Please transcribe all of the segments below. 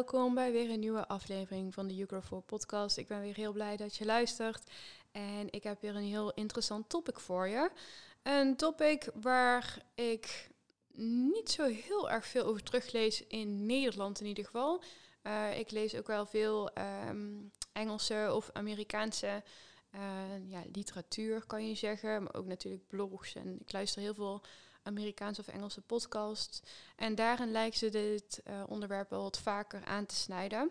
Welkom bij weer een nieuwe aflevering van de Yugo 4 podcast. Ik ben weer heel blij dat je luistert en ik heb weer een heel interessant topic voor je. Een topic waar ik niet zo heel erg veel over teruglees in Nederland in ieder geval. Uh, ik lees ook wel veel um, Engelse of Amerikaanse uh, ja, literatuur, kan je zeggen. Maar ook natuurlijk blogs. En ik luister heel veel Amerikaanse of Engelse podcasts. En daarin lijkt ze dit uh, onderwerp wel wat vaker aan te snijden.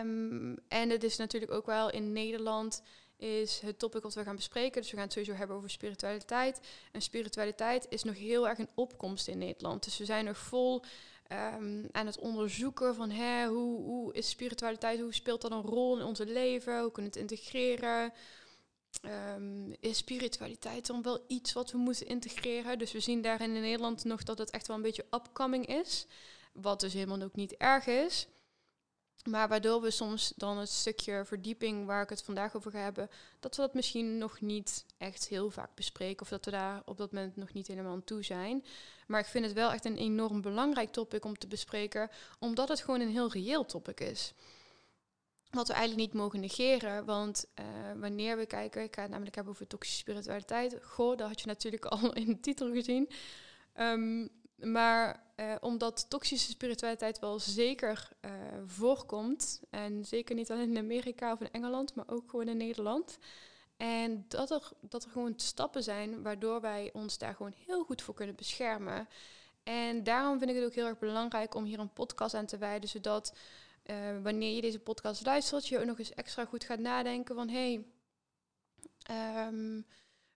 Um, en het is natuurlijk ook wel in Nederland is het topic wat we gaan bespreken. Dus we gaan het sowieso hebben over spiritualiteit. En spiritualiteit is nog heel erg een opkomst in Nederland. Dus we zijn nog vol um, aan het onderzoeken van hè, hoe, hoe is spiritualiteit, hoe speelt dat een rol in onze leven, hoe kunnen we het integreren. Um, is spiritualiteit dan wel iets wat we moeten integreren? Dus we zien daarin in Nederland nog dat het echt wel een beetje upcoming is. Wat dus helemaal ook niet erg is. Maar waardoor we soms dan het stukje verdieping waar ik het vandaag over ga hebben, dat we dat misschien nog niet echt heel vaak bespreken. Of dat we daar op dat moment nog niet helemaal aan toe zijn. Maar ik vind het wel echt een enorm belangrijk topic om te bespreken, omdat het gewoon een heel reëel topic is. Wat we eigenlijk niet mogen negeren, want uh, wanneer we kijken, ik ga het namelijk hebben over toxische spiritualiteit. Goh, dat had je natuurlijk al in de titel gezien. Um, maar uh, omdat toxische spiritualiteit wel zeker uh, voorkomt, en zeker niet alleen in Amerika of in Engeland, maar ook gewoon in Nederland. En dat er, dat er gewoon stappen zijn waardoor wij ons daar gewoon heel goed voor kunnen beschermen. En daarom vind ik het ook heel erg belangrijk om hier een podcast aan te wijden, zodat uh, wanneer je deze podcast luistert, je ook nog eens extra goed gaat nadenken van hé, hey, um,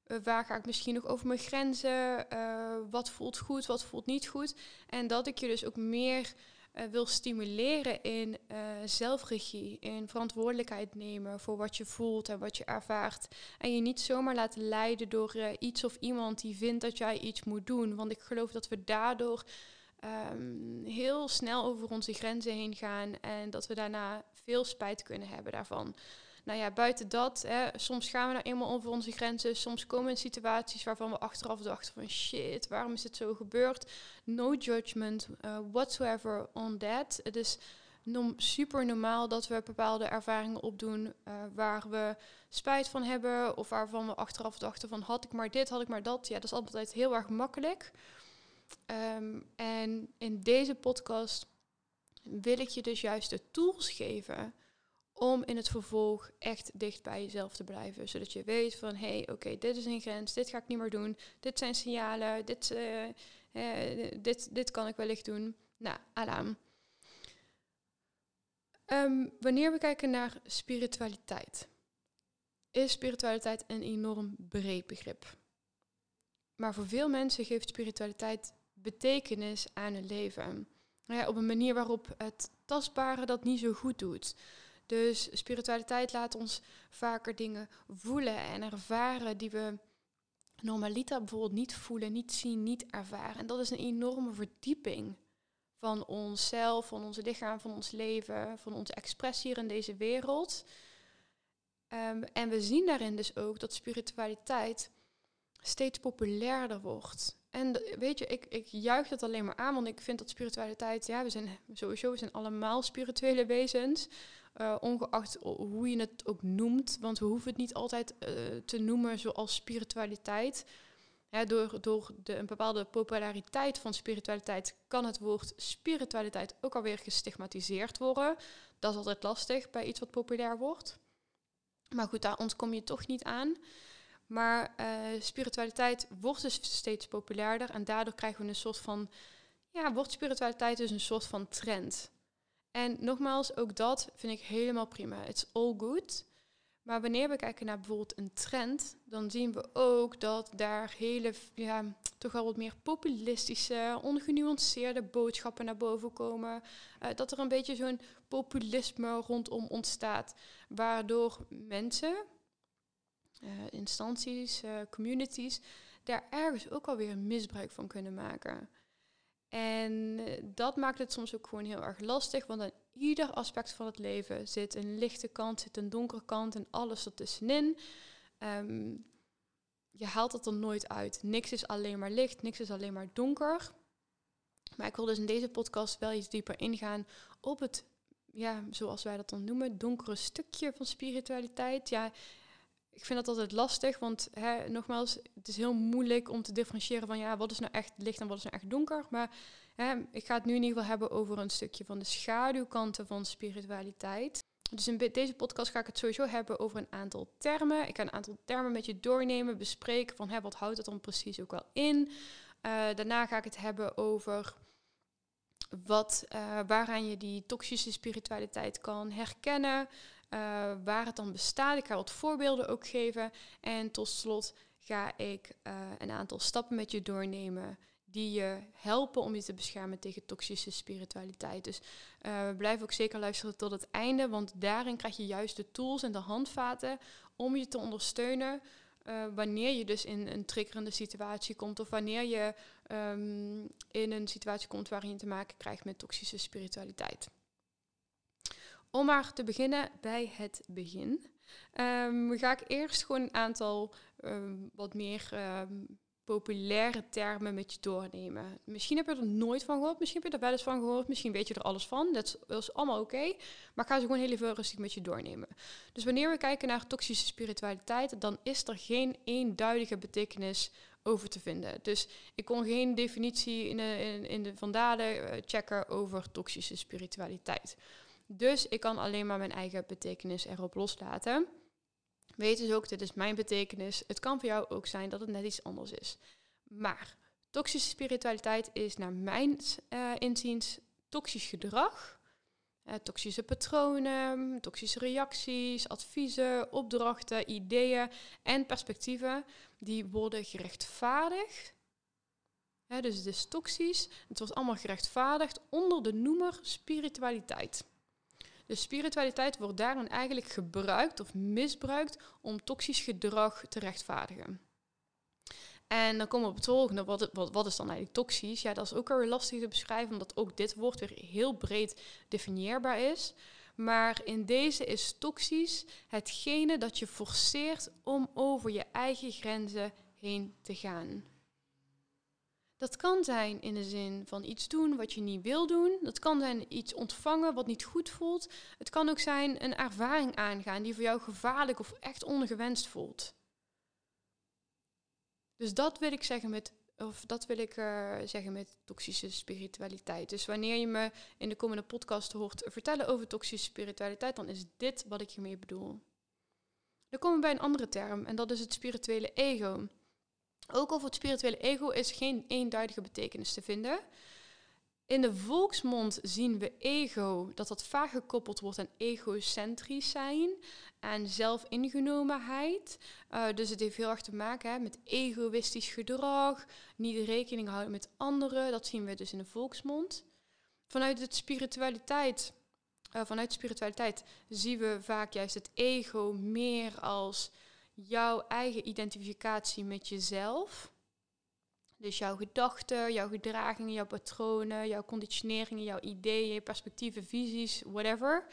uh, waar ga ik misschien nog over mijn grenzen? Uh, wat voelt goed, wat voelt niet goed? En dat ik je dus ook meer wil stimuleren in zelfregie, in verantwoordelijkheid nemen voor wat je voelt en wat je ervaart. En je niet zomaar laten leiden door iets of iemand die vindt dat jij iets moet doen. Want ik geloof dat we daardoor um, heel snel over onze grenzen heen gaan en dat we daarna veel spijt kunnen hebben daarvan nou ja, buiten dat, hè, soms gaan we nou eenmaal over onze grenzen. Soms komen situaties waarvan we achteraf dachten van shit, waarom is dit zo gebeurd? No judgment uh, whatsoever on that. Het is super normaal dat we bepaalde ervaringen opdoen uh, waar we spijt van hebben. Of waarvan we achteraf dachten van had ik maar dit, had ik maar dat. Ja, dat is altijd heel erg makkelijk. Um, en in deze podcast wil ik je dus juist de tools geven om in het vervolg echt dicht bij jezelf te blijven. Zodat je weet van, hé, hey, oké, dit is een grens, dit ga ik niet meer doen. Dit zijn signalen, dit, uh, uh, dit, dit kan ik wellicht doen. Nou, alarm. Um, wanneer we kijken naar spiritualiteit, is spiritualiteit een enorm breed begrip. Maar voor veel mensen geeft spiritualiteit betekenis aan hun leven. Ja, op een manier waarop het tastbare dat niet zo goed doet. Dus spiritualiteit laat ons vaker dingen voelen en ervaren die we normaliter bijvoorbeeld niet voelen, niet zien, niet ervaren. En dat is een enorme verdieping van onszelf, van ons lichaam, van ons leven, van onze expressie hier in deze wereld. Um, en we zien daarin dus ook dat spiritualiteit steeds populairder wordt. En weet je, ik, ik juich dat alleen maar aan, want ik vind dat spiritualiteit, ja, we zijn sowieso, we zijn allemaal spirituele wezens. Uh, ongeacht hoe je het ook noemt, want we hoeven het niet altijd uh, te noemen zoals spiritualiteit. Door door de, een bepaalde populariteit van spiritualiteit kan het woord spiritualiteit ook alweer gestigmatiseerd worden. Dat is altijd lastig bij iets wat populair wordt. Maar goed, daar ontkom je toch niet aan. Maar uh, spiritualiteit wordt dus steeds populairder en daardoor krijgen we een soort van, ja, wordt spiritualiteit dus een soort van trend. En nogmaals, ook dat vind ik helemaal prima. It's all good. Maar wanneer we kijken naar bijvoorbeeld een trend, dan zien we ook dat daar hele, ja, toch wel wat meer populistische, ongenuanceerde boodschappen naar boven komen. Uh, dat er een beetje zo'n populisme rondom ontstaat, waardoor mensen, instanties, uh, communities, daar ergens ook alweer misbruik van kunnen maken. En dat maakt het soms ook gewoon heel erg lastig, want aan ieder aspect van het leven zit een lichte kant, zit een donkere kant en alles ertussenin. Um, je haalt het er nooit uit. Niks is alleen maar licht, niks is alleen maar donker. Maar ik wil dus in deze podcast wel iets dieper ingaan op het, ja, zoals wij dat dan noemen, donkere stukje van spiritualiteit. Ja, ik vind dat altijd lastig, want hè, nogmaals, het is heel moeilijk om te differentiëren van ja, wat is nou echt licht en wat is nou echt donker. Maar hè, ik ga het nu in ieder geval hebben over een stukje van de schaduwkanten van spiritualiteit. Dus in deze podcast ga ik het sowieso hebben over een aantal termen. Ik ga een aantal termen met je doornemen, bespreken van hè, wat houdt het dan precies ook wel in. Uh, daarna ga ik het hebben over wat, uh, waaraan je die toxische spiritualiteit kan herkennen. Uh, waar het dan bestaat. Ik ga wat voorbeelden ook geven. En tot slot ga ik uh, een aantal stappen met je doornemen die je helpen om je te beschermen tegen toxische spiritualiteit. Dus uh, blijf ook zeker luisteren tot het einde, want daarin krijg je juist de tools en de handvaten om je te ondersteunen wanneer je dus in een triggerende situatie komt of wanneer je um, in een situatie komt waarin je te maken krijgt met toxische spiritualiteit. Om maar te beginnen bij het begin, um, ga ik eerst gewoon een aantal um, wat meer um, populaire termen met je doornemen. Misschien heb je er nooit van gehoord, misschien heb je er wel eens van gehoord, misschien weet je er alles van. Dat is, allemaal oké, maar ik ga ze gewoon heel even rustig met je doornemen. Dus wanneer we kijken naar toxische spiritualiteit, dan is er geen eenduidige betekenis over te vinden. Dus ik kon geen definitie in de, in, in de vandalen uh, checken over toxische spiritualiteit. Dus ik kan alleen maar mijn eigen betekenis erop loslaten. Weet dus ook, dit is mijn betekenis. Het kan voor jou ook zijn dat het net iets anders is. Maar toxische spiritualiteit is naar mijn uh, inziens toxisch gedrag. Uh, toxische patronen, toxische reacties, adviezen, opdrachten, ideeën en perspectieven die worden gerechtvaardigd. Dus het is toxisch. Het wordt allemaal gerechtvaardigd onder de noemer spiritualiteit. De spiritualiteit wordt daarin eigenlijk gebruikt of misbruikt om toxisch gedrag te rechtvaardigen. En dan komen we op het volgende, wat, wat, wat is dan eigenlijk toxisch? Ja, dat is ook weer lastig te beschrijven, omdat ook dit woord weer heel breed definieerbaar is. Maar in deze is toxisch hetgene dat je forceert om over je eigen grenzen heen te gaan. Dat kan zijn in de zin van iets doen wat je niet wil doen. Dat kan zijn iets ontvangen wat niet goed voelt. Het kan ook zijn een ervaring aangaan die voor jou gevaarlijk of echt ongewenst voelt. Dus dat wil ik zeggen met, of dat wil ik uh, zeggen met toxische spiritualiteit. Dus wanneer je me in de komende podcast hoort vertellen over toxische spiritualiteit, dan is dit wat ik hiermee bedoel. Dan komen we bij een andere term en dat is het spirituele ego. Ook over het spirituele ego is geen eenduidige betekenis te vinden. In de volksmond zien we ego, dat dat vaak gekoppeld wordt aan egocentrisch zijn en zelfingenomenheid. Uh, dus het heeft heel erg te maken hè, met egoïstisch gedrag, niet rekening houden met anderen. Dat zien we dus in de volksmond. Vanuit de spiritualiteit, uh, vanuit spiritualiteit zien we vaak juist het ego meer als jouw eigen identificatie met jezelf. Dus jouw gedachten, jouw gedragingen, jouw patronen, jouw conditioneringen, jouw ideeën, perspectieven, visies, whatever.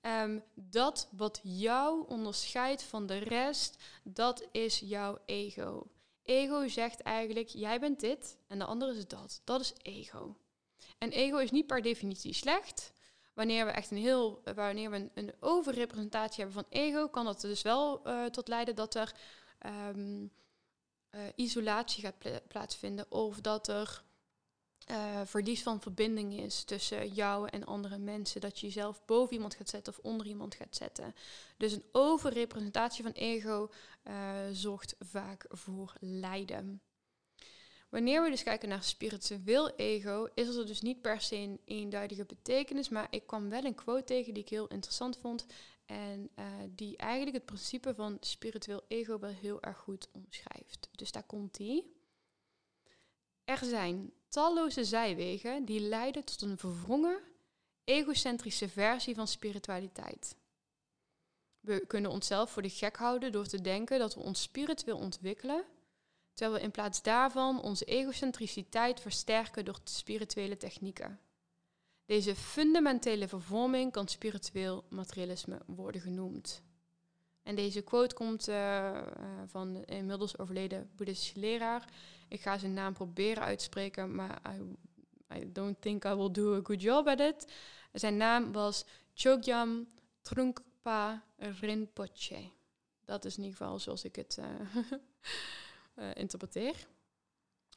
Um, dat wat jou onderscheidt van de rest, dat is jouw ego. Ego zegt eigenlijk, jij bent dit en de ander is dat. Dat is ego. En ego is niet per definitie slecht. Wanneer we echt een heel, wanneer we een, overrepresentatie hebben van ego, kan dat dus wel uh, tot leiden dat er um, uh, isolatie gaat pla plaatsvinden of dat er uh, verlies van verbinding is tussen jou en andere mensen. Dat je jezelf boven iemand gaat zetten of onder iemand gaat zetten. Dus een overrepresentatie van ego zorgt vaak voor lijden. Wanneer we dus kijken naar spiritueel ego, is er dus niet per se een eenduidige betekenis, maar ik kwam wel een quote tegen die ik heel interessant vond. En uh, die eigenlijk het principe van spiritueel ego wel heel erg goed omschrijft. Dus daar komt die. Er zijn talloze zijwegen die leiden tot een verwrongen, egocentrische versie van spiritualiteit. We kunnen onszelf voor de gek houden door te denken dat we ons spiritueel ontwikkelen, terwijl we in plaats daarvan onze egocentriciteit versterken door spirituele technieken. Deze fundamentele vervorming kan spiritueel materialisme worden genoemd. En deze quote komt uh, van de inmiddels overleden boeddhistische leraar. Ik ga zijn naam proberen uit te spreken, maar I, don't think I will do a good job at it. Zijn naam was Chogyam Trungpa Rinpoche. Dat is in ieder geval zoals ik het uh, interpreteer.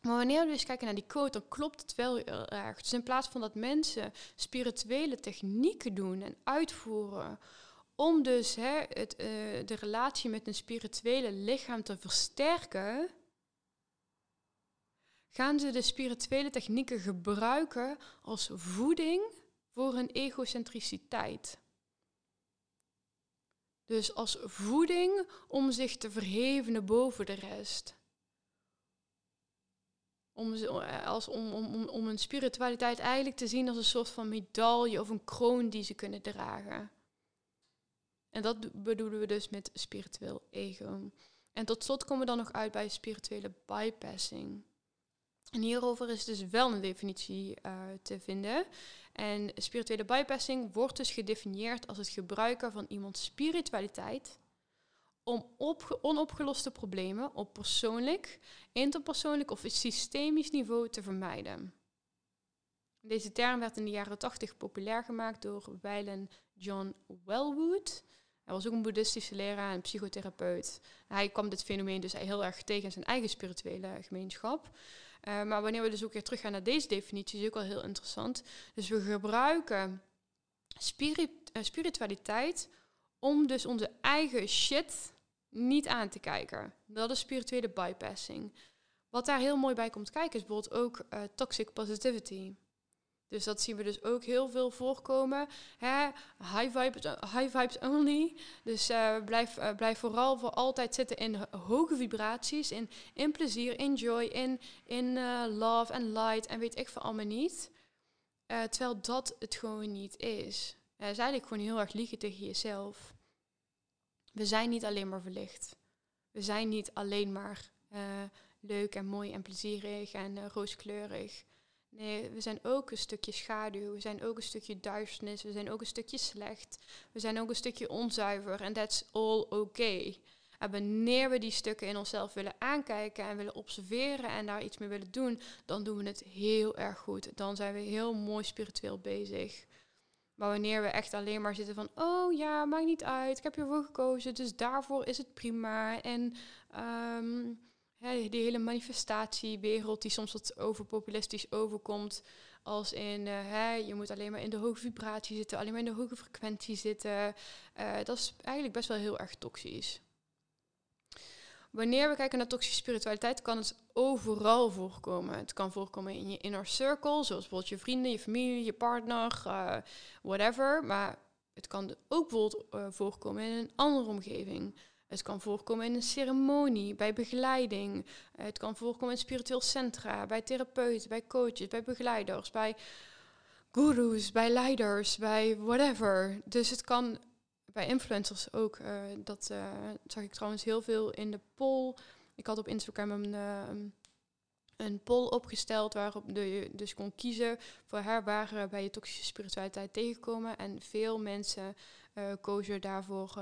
Maar wanneer we dus kijken naar die quote, dan klopt het wel heel erg. Dus in plaats van dat mensen spirituele technieken doen en uitvoeren om dus hè, het, uh, de relatie met een spirituele lichaam te versterken, gaan ze de spirituele technieken gebruiken als voeding voor hun egocentriciteit. Dus als voeding om zich te verhevenen boven de rest. Om, eh, als, om, om, om een spiritualiteit eigenlijk te zien als een soort van medaille of een kroon die ze kunnen dragen. En dat bedoelen we dus met spiritueel ego. En tot slot komen we dan nog uit bij spirituele bypassing. En hierover is dus wel een definitie uh, te vinden. En spirituele bypassing wordt dus gedefinieerd als het gebruiken van iemands spiritualiteit om op, onopgeloste problemen op persoonlijk, interpersoonlijk of systemisch niveau te vermijden. Deze term werd in de jaren 80 populair gemaakt door Weilen John Wellwood. Hij was ook een boeddhistische leraar en psychotherapeut. Hij kwam dit fenomeen dus heel erg tegen in zijn eigen spirituele gemeenschap. Uh, maar wanneer we dus ook weer teruggaan naar deze definitie, is ook wel heel interessant. Dus we gebruiken uh, spiritualiteit om dus onze eigen shit niet aan te kijken. Dat is spirituele bypassing. Wat daar heel mooi bij komt kijken is bijvoorbeeld ook uh, toxic positivity. Dus dat zien we dus ook heel veel voorkomen. Hè? High, vibes, high vibes only. Dus uh, blijf, uh, blijf vooral voor altijd zitten in hoge vibraties, in, in plezier, in joy, in, love en light en weet ik veel allemaal niet. terwijl dat het gewoon niet is. Het is eigenlijk gewoon heel erg liegen tegen jezelf. We zijn niet alleen maar verlicht. We zijn niet alleen maar leuk en mooi en plezierig en rooskleurig. Nee, we zijn ook een stukje schaduw, we zijn ook een stukje duisternis, we zijn ook een stukje slecht, we zijn ook een stukje onzuiver en that's all okay. En wanneer we die stukken in onszelf willen aankijken en willen observeren en daar iets mee willen doen, dan doen we het heel erg goed. Dan zijn we heel mooi spiritueel bezig. Maar wanneer we echt alleen maar zitten van, oh ja, maakt niet uit, ik heb hiervoor gekozen, dus daarvoor is het prima. En um, die hele manifestatiewereld die soms wat overpopulistisch overkomt. Als in, uh, je moet alleen maar in de hoge vibratie zitten, alleen maar in de hoge frequentie zitten. Uh, dat is eigenlijk best wel heel erg toxisch. Wanneer we kijken naar toxische spiritualiteit, kan het overal voorkomen. Het kan voorkomen in je inner circle, zoals bijvoorbeeld je vrienden, je familie, je partner, uh, whatever. Maar het kan ook bijvoorbeeld voorkomen in een andere omgeving. Het kan voorkomen in een ceremonie, bij begeleiding. Het kan voorkomen in spiritueel centra, bij therapeuten, bij coaches, bij begeleiders, bij gurus, bij leiders, bij whatever. Dus het kan bij influencers ook. Uh, dat uh, zag ik trouwens heel veel in de poll. Ik had op Instagram een, uh, een poll opgesteld waarop je dus kon kiezen voor waar bij je toxische spiritualiteit tegenkomen. En veel mensen kozen daarvoor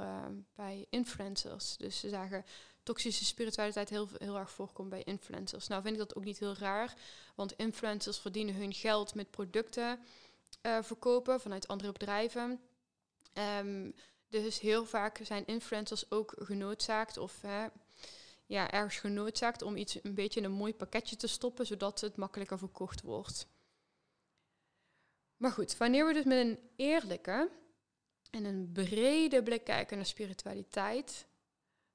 bij influencers. Dus ze zagen toxische spiritualiteit heel, heel erg voorkomen bij influencers. Nou vind ik dat ook niet heel raar, want influencers verdienen hun geld met producten verkopen vanuit andere bedrijven. Um, dus heel vaak zijn influencers ook genoodzaakt of ja, ergens genoodzaakt om iets een beetje in een mooi pakketje te stoppen, zodat het makkelijker verkocht wordt. Maar goed, wanneer we dus met een eerlijke en een brede blik kijken naar spiritualiteit,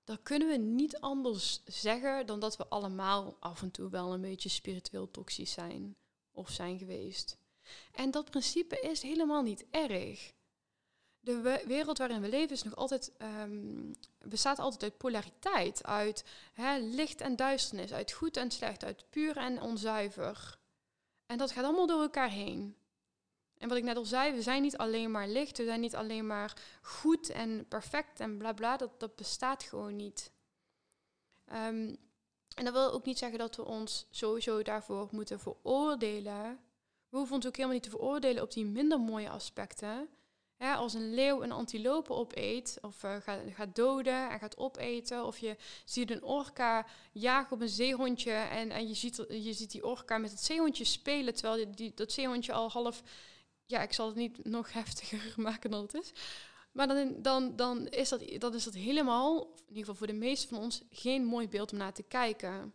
dan kunnen we niet anders zeggen dan dat we allemaal af en toe wel een beetje spiritueel toxisch zijn of zijn geweest. En dat principe is helemaal niet erg. De wereld waarin we leven is nog altijd, um, bestaat altijd uit polariteit, uit hè, licht en duisternis, uit goed en slecht, uit puur en onzuiver. En dat gaat allemaal door elkaar heen. En wat ik net al zei, we zijn niet alleen maar licht, we zijn niet alleen maar goed en perfect en bla bla, dat, dat bestaat gewoon niet. Um, en dat wil ook niet zeggen dat we ons sowieso daarvoor moeten veroordelen. We hoeven ons ook helemaal niet te veroordelen op die minder mooie aspecten. Als een leeuw een antilope opeet, of uh, gaat, gaat, doden en gaat opeten, of je ziet een orka jagen op een zeehondje en, en je, ziet, je ziet die orka met het zeehondje spelen, terwijl die, dat zeehondje al half, ja, ik zal het niet nog heftiger maken dan het is, maar dan, dan, dan, is dat, is dat helemaal, in ieder geval voor de meeste van ons, geen mooi beeld om naar te kijken.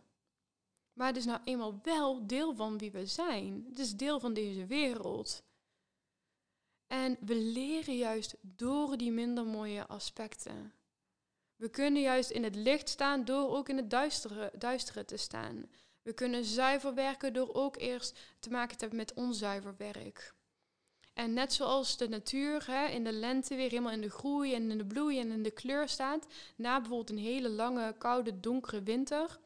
Maar het is nou eenmaal wel deel van wie we zijn. Het is deel van deze wereld. En we leren juist door die minder mooie aspecten. We kunnen juist in het licht staan door ook in het duistere, duistere te staan. We kunnen zuiver werken door ook eerst te maken te hebben met onzuiver werk. En net zoals de natuur hè, in de lente weer helemaal in de groei en in de bloei en in de kleur staat, na bijvoorbeeld een hele lange, koude, donkere winter,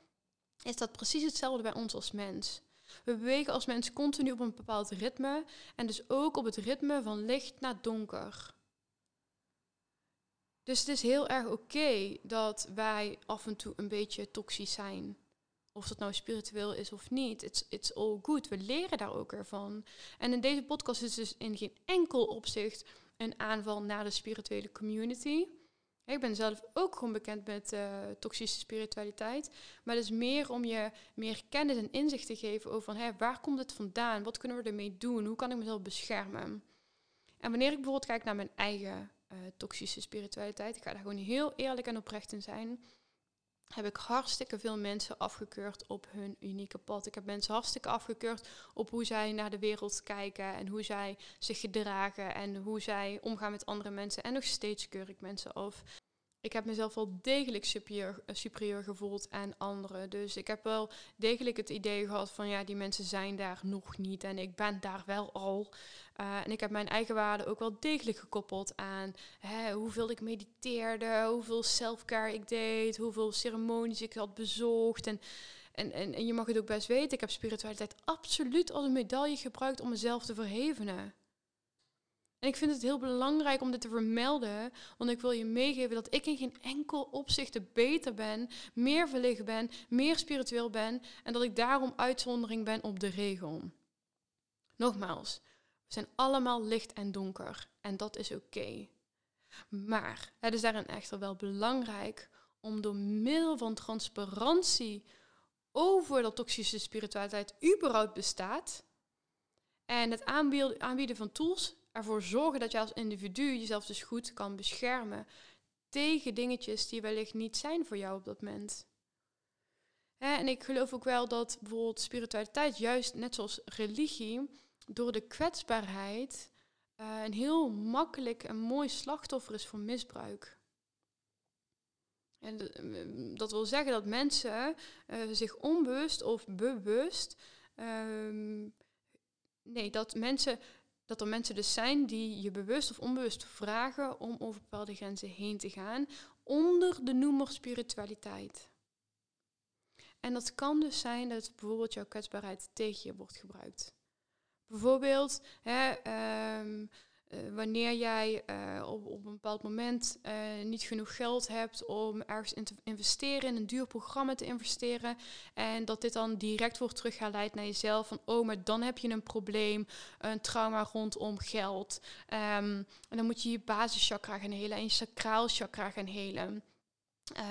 is dat precies hetzelfde bij ons als mens. We bewegen als mens continu op een bepaald ritme en dus ook op het ritme van licht naar donker. Dus het is heel erg oké dat wij af en toe een beetje toxisch zijn. Of dat nou spiritueel is of niet. It's, it's all good. We leren daar ook ervan. En in deze podcast is dus in geen enkel opzicht een aanval naar de spirituele community. Ik ben zelf ook gewoon bekend met uh, toxische spiritualiteit. Maar het is meer om je meer kennis en inzicht te geven over van, waar komt het vandaan? Wat kunnen we ermee doen? Hoe kan ik mezelf beschermen? En wanneer ik bijvoorbeeld kijk naar mijn eigen uh, toxische spiritualiteit, ik ga daar gewoon heel eerlijk en oprecht in zijn heb ik hartstikke veel mensen afgekeurd op hun unieke pad. Ik heb mensen hartstikke afgekeurd op hoe zij naar de wereld kijken en hoe zij zich gedragen en hoe zij omgaan met andere mensen. En nog steeds keur ik mensen af ik heb mezelf wel degelijk superieur, eh, gevoeld aan anderen. Dus ik heb wel degelijk het idee gehad van ja, die mensen zijn daar nog niet en ik ben daar wel al. Uh, en ik heb mijn eigen waarde ook wel degelijk gekoppeld aan hè, hoeveel ik mediteerde, hoeveel self-care ik deed, hoeveel ceremonies ik had bezocht. En, en, en, en je mag het ook best weten, ik heb spiritualiteit absoluut als een medaille gebruikt om mezelf te verhevenen. En ik vind het heel belangrijk om dit te vermelden, want ik wil je meegeven dat ik in geen enkel opzicht beter ben, meer verlicht ben, meer spiritueel ben en dat ik daarom uitzondering ben op de regel. Nogmaals, we zijn allemaal licht en donker en dat is oké. Maar het is daarin echter wel belangrijk om door middel van transparantie over dat toxische spiritualiteit überhaupt bestaat en het aanbieden van tools ervoor zorgen dat je als individu jezelf dus goed kan beschermen tegen dingetjes die wellicht niet zijn voor jou op dat moment. Hè, en ik geloof ook wel dat bijvoorbeeld spiritualiteit, juist net zoals religie, door de kwetsbaarheid uh, een heel makkelijk en mooi slachtoffer is voor misbruik. En dat wil zeggen dat mensen uh, zich onbewust of bewust. Uh, nee, dat mensen dat er mensen dus zijn die je bewust of onbewust vragen om over bepaalde grenzen heen te gaan onder de noemer spiritualiteit. En dat kan dus zijn dat bijvoorbeeld jouw kwetsbaarheid tegen je wordt gebruikt. Bijvoorbeeld, hè, um, uh, wanneer jij uh, op, op, een bepaald moment uh, niet genoeg geld hebt om ergens in te investeren, in een duur programma te investeren, en dat dit dan direct wordt teruggeleid naar jezelf van, oh, maar dan heb je een probleem, een trauma rondom geld. Um, en dan moet je je basischakra gaan helen en je sacraal chakra gaan helen.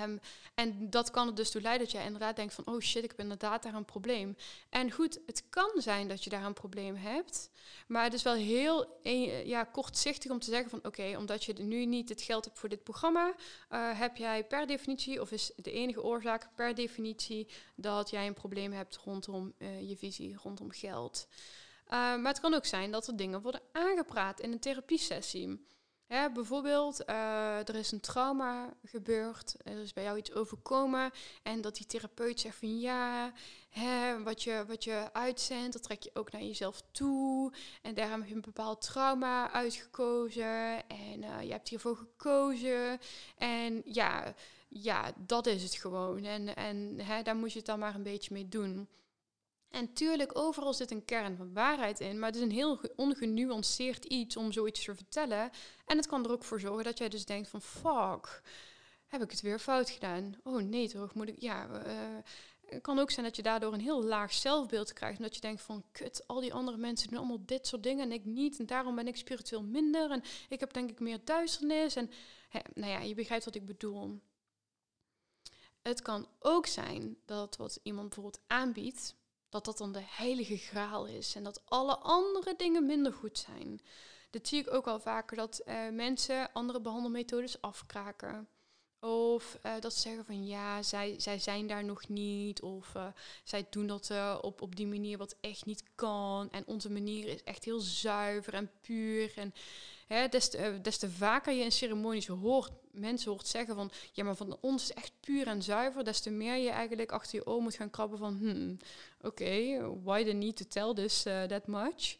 Um, en dat kan er dus toe leiden dat jij inderdaad denkt van, oh shit, ik heb inderdaad daar een probleem. En goed, het kan zijn dat je daar een probleem hebt, maar het is wel heel ja, kortzichtig om te zeggen van, oké, omdat je nu niet het geld hebt voor dit programma, uh, heb jij per definitie, of is de enige oorzaak per definitie, dat jij een probleem hebt rondom uh, je visie, rondom geld. Maar het kan ook zijn dat er dingen worden aangepraat in een therapiesessie. Bijvoorbeeld, eh, er is een trauma gebeurd, er is bij jou iets overkomen en dat die therapeut zegt van ja, hè, wat, je, wat je uitzendt, dat trek je ook naar jezelf toe en daarom heb je een bepaald trauma uitgekozen en uh, je hebt hiervoor gekozen en ja, ja, dat is het gewoon en, en hè, daar moet je het dan maar een beetje mee doen. En tuurlijk, overal zit een kern van waarheid in, maar het is een heel ongenuanceerd iets om zoiets te vertellen. En het kan er ook voor zorgen dat jij dus denkt van, fuck, heb ik het weer fout gedaan? Oh nee, toch moet ik, ja... Uh, het kan ook zijn dat je daardoor een heel laag zelfbeeld krijgt. En dat je denkt van, kut, al die andere mensen doen allemaal dit soort dingen en ik niet. En daarom ben ik spiritueel minder. En ik heb denk ik meer duisternis. En nou ja, je begrijpt wat ik bedoel. Het kan ook zijn dat wat iemand bijvoorbeeld aanbiedt, dat dat dan de heilige graal is en dat alle andere dingen minder goed zijn. Dat zie ik ook al vaker, dat uh, mensen andere behandelmethodes afkraken. Of uh, dat ze zeggen van ja, zij, zij zijn daar nog niet. Of uh, zij doen dat op, op die manier wat echt niet kan. En onze manier is echt heel zuiver en puur. En Hè, des, te, des te vaker je in ceremonies hoort, mensen hoort zeggen van, ja, maar van ons is echt puur en zuiver, des te meer je eigenlijk achter je oor moet gaan krabben van, hmm, oké, why the need to tell this uh, that much?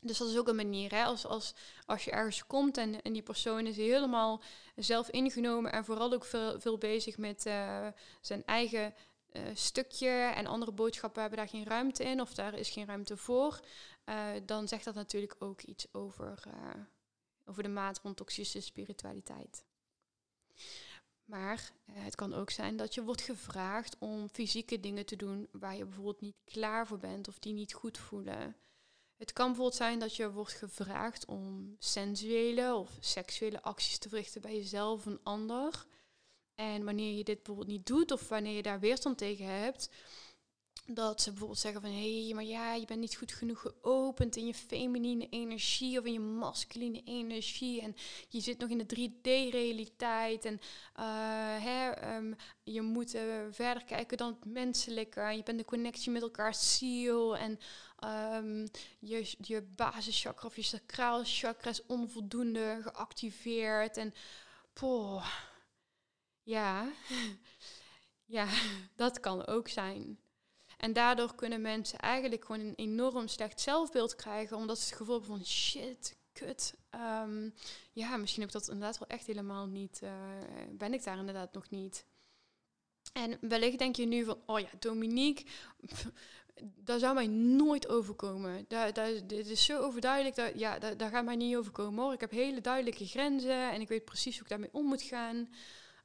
Dus dat is ook een manier, hè? Als, als, als je ergens komt en, en die persoon is helemaal zelf ingenomen en vooral ook veel, veel bezig met uh, zijn eigen stukje en andere boodschappen hebben daar geen ruimte in of daar is geen ruimte voor, dan zegt dat natuurlijk ook iets over, over de maat van toxische spiritualiteit. Maar uh, het kan ook zijn dat je wordt gevraagd om fysieke dingen te doen waar je bijvoorbeeld niet klaar voor bent of die niet goed voelen. Het kan bijvoorbeeld zijn dat je wordt gevraagd om sensuele of seksuele acties te verrichten bij jezelf of een ander. En wanneer je dit bijvoorbeeld niet doet of wanneer je daar weerstand tegen hebt, dat ze bijvoorbeeld zeggen van hé, hey, maar ja, je bent niet goed genoeg geopend in je feminine energie of in je masculine energie. En je zit nog in de 3D-realiteit. En uh, hè, um, je moet uh, verder kijken dan het menselijke. Je bent de connectie met elkaar ziel. En um, je, je basischakra of je sacraal chakra is onvoldoende geactiveerd. En poh, ja, ja, dat kan ook zijn. En daardoor kunnen mensen eigenlijk gewoon een enorm slecht zelfbeeld krijgen, omdat ze het gevoel hebben van shit, kut. Um, ja, misschien heb ik dat inderdaad wel echt helemaal niet. Uh, ben ik daar inderdaad nog niet. En wellicht denk je nu van, oh ja, Dominique, dat zou mij nooit overkomen. Daar, daar, dit is zo overduidelijk, dat, ja, daar, daar gaat mij niet overkomen hoor. Ik heb hele duidelijke grenzen en ik weet precies hoe ik daarmee om moet gaan.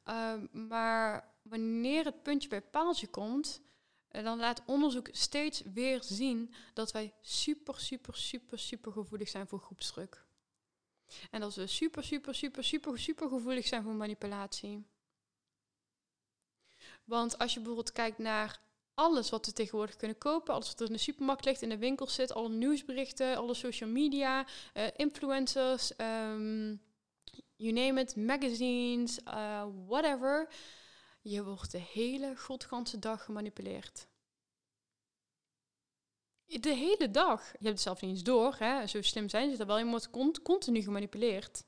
Uh, maar wanneer het puntje bij paaltje komt, en dan laat onderzoek steeds weer zien dat wij super, super, super, super gevoelig zijn voor groepsdruk. En dat we super, super, super, super, super gevoelig zijn voor manipulatie. Want als je bijvoorbeeld kijkt naar alles wat we tegenwoordig kunnen kopen, alles wat er in de supermarkt ligt, in de winkel zit, alle nieuwsberichten, alle social media, uh, influencers, um, you name it, magazines, uh, whatever. Je wordt de hele godganse dag gemanipuleerd. De hele dag. Je hebt het zelf niet eens door. Hè? Zo slim zijn ze dat wel. Je wordt cont continu gemanipuleerd.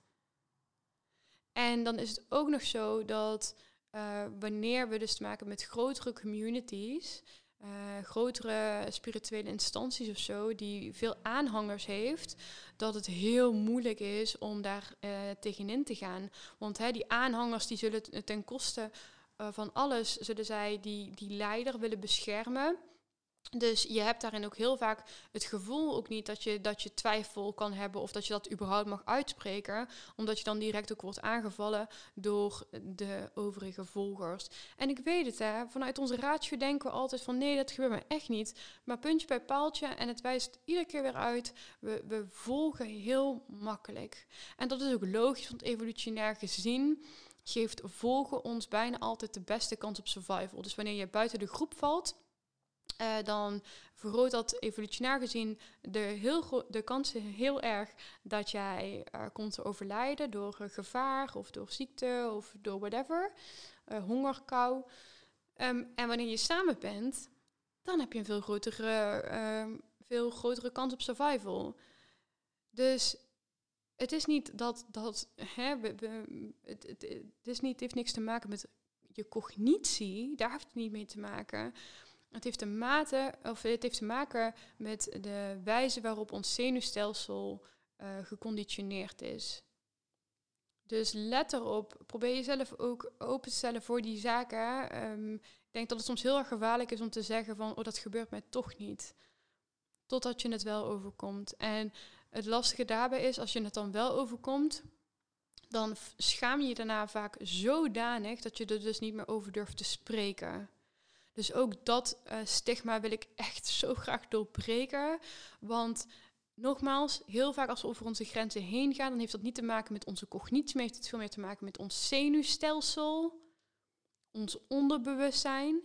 En dan is het ook nog zo dat uh, wanneer we dus te maken met grotere communities, uh, grotere spirituele instanties of zo, die veel aanhangers heeft, dat het heel moeilijk is om daar uh, tegenin te gaan. Want hè, die aanhangers die zullen ten koste uh, van alles, zullen zij die, die leider willen beschermen. Dus je hebt daarin ook heel vaak het gevoel ook niet dat je, dat je twijfel kan hebben of dat je dat überhaupt mag uitspreken, omdat je dan direct ook wordt aangevallen door de overige volgers. En ik weet het, hè, vanuit onze ratio denken we altijd van nee, dat gebeurt me echt niet. Maar puntje bij paaltje en het wijst iedere keer weer uit, we, we volgen heel makkelijk. En dat is ook logisch, want evolutionair gezien geeft volgen ons bijna altijd de beste kans op survival. Dus wanneer je buiten de groep valt, uh, dan vergroot dat evolutionair gezien de, heel de kansen heel erg dat jij uh, komt te overlijden door uh, gevaar of door ziekte of door whatever, honger, kou. Um, en wanneer je samen bent, dan heb je een veel grotere, veel grotere kans op survival. Dus het is niet dat, dat hè, het, het, is niet, heeft niks te maken met je cognitie, daar heeft het niet mee te maken. Het heeft te, of het heeft te maken met de wijze waarop ons zenuwstelsel eh, geconditioneerd is. Dus let erop, probeer jezelf ook open te stellen voor die zaken. Ehm, ik denk dat het soms heel erg gevaarlijk is om te zeggen van, oh dat gebeurt mij toch niet. Totdat je het wel overkomt. En het lastige daarbij is, als je het dan wel overkomt, dan schaam je je daarna vaak zodanig dat je er dus niet meer over durft te spreken. Dus ook dat eh, stigma wil ik echt zo graag doorbreken. Want nogmaals, heel vaak als we over onze grenzen heen gaan, dan heeft dat niet te maken met onze cognitie, maar heeft het veel meer te maken met ons zenuwstelsel, ons onderbewustzijn.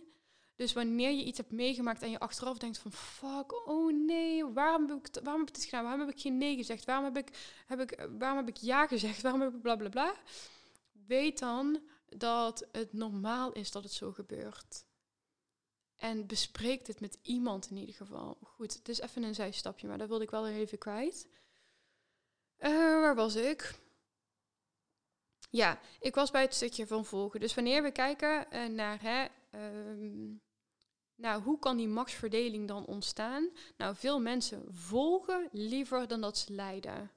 Dus wanneer je iets hebt meegemaakt en je achteraf denkt van fuck, oh nee, waarom heb ik, waarom heb ik dit gedaan? Waarom heb ik geen nee gezegd? Waarom heb ik, heb ik, waarom heb ik ja gezegd? Waarom heb ik bla bla bla? Weet dan dat het normaal is dat het zo gebeurt. En bespreek dit met iemand in ieder geval. Goed, het is even een zijstapje, maar dat wilde ik wel even kwijt. Eh, waar was ik? Ja, ik was bij het stukje van volgen. Dus wanneer we kijken eh, naar hè, ehm, nou, hoe kan die machtsverdeling dan ontstaan? Nou, veel mensen volgen liever dan dat ze leiden.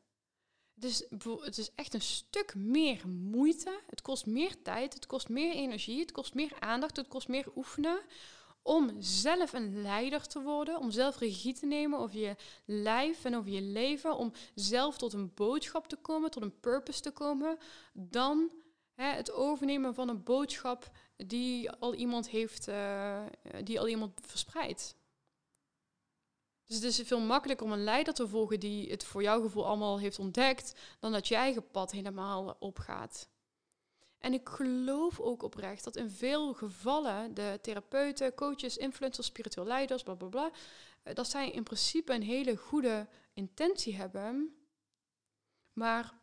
Bevo- het is echt een stuk meer moeite. Het kost meer tijd, het kost meer energie, het kost meer aandacht, het kost meer oefenen om zelf een leider te worden, om zelf regie te nemen over je lijf en over je leven, om zelf tot een boodschap te komen, tot een purpose te komen, dan hè, het overnemen van een boodschap die al iemand heeft, eh, die al iemand verspreidt. Dus het is veel makkelijker om een leider te volgen die het voor jouw gevoel allemaal heeft ontdekt, dan dat je eigen pad helemaal opgaat. En ik geloof ook oprecht dat in veel gevallen de therapeuten, coaches, influencers, spiritueel leiders, bla bla bla, eh, dat zij in principe een hele goede intentie hebben. Maar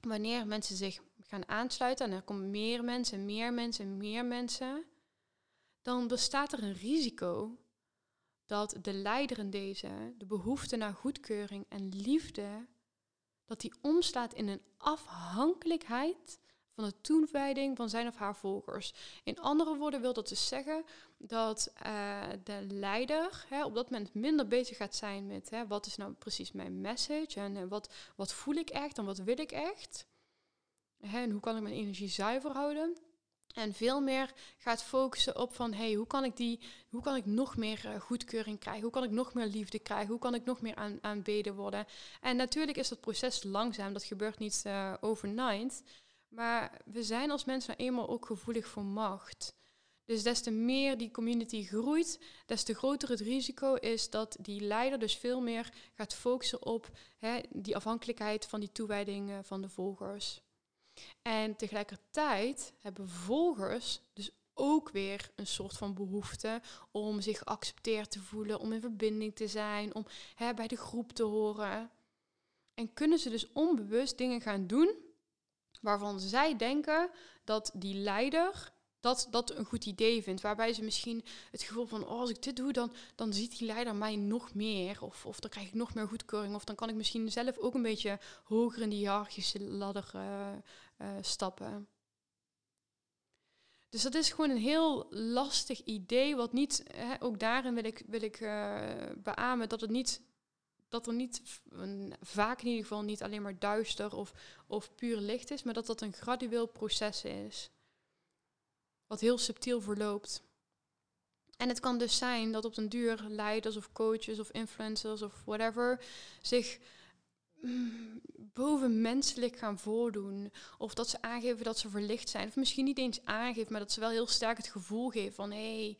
wanneer mensen zich gaan aansluiten en er komen meer mensen, meer mensen, meer mensen, dan bestaat er een risico dat de leider in deze, de behoefte naar goedkeuring en liefde, dat die omslaat in een afhankelijkheid van de toewijding van zijn of haar volgers. In andere woorden wil dat dus zeggen dat eh, de leider hè, op dat moment minder bezig gaat zijn met hè, wat is nou precies mijn message en eh, wat, wat voel ik echt en wat wil ik echt. Hè, en hoe kan ik mijn energie zuiver houden? En veel meer gaat focussen op van hey, hoe kan ik die, hoe kan ik nog meer eh, goedkeuring krijgen? Hoe kan ik nog meer liefde krijgen? Hoe kan ik nog meer aan, aanbeden worden? En natuurlijk is dat proces langzaam, dat gebeurt niet eh, overnight. Maar we zijn als mensen nou eenmaal ook gevoelig voor macht. Dus des te meer die community groeit, des te groter het risico is dat die leider dus veel meer gaat focussen op hè, die afhankelijkheid van die toewijding eh, van de volgers. En tegelijkertijd hebben volgers dus ook weer een soort van behoefte om zich geaccepteerd te voelen, om in verbinding te zijn, om hè, bij de groep te horen. En kunnen ze dus onbewust dingen gaan doen waarvan zij denken dat die leider dat, dat een goed idee vindt. Waarbij ze misschien het gevoel van, oh, als ik dit doe, dan, dan ziet die leider mij nog meer. Of, of dan krijg ik nog meer goedkeuring. Of dan kan ik misschien zelf ook een beetje hoger in die hiërarchische ladder eh, eh, stappen. Dus dat is gewoon een heel lastig idee, wat niet, hè, ook daarin wil ik, wil ik uh, beamen dat het niet, dat er niet, vaak in ieder geval niet alleen maar duister of, of puur licht is, maar dat dat een gradueel proces is. Wat heel subtiel verloopt. En het kan dus zijn dat op den duur leiders of coaches of influencers of whatever zich bovenmenselijk gaan voordoen. Of dat ze aangeven dat ze verlicht zijn. Of misschien niet eens aangeven, maar dat ze wel heel sterk het gevoel geven van hé, hey,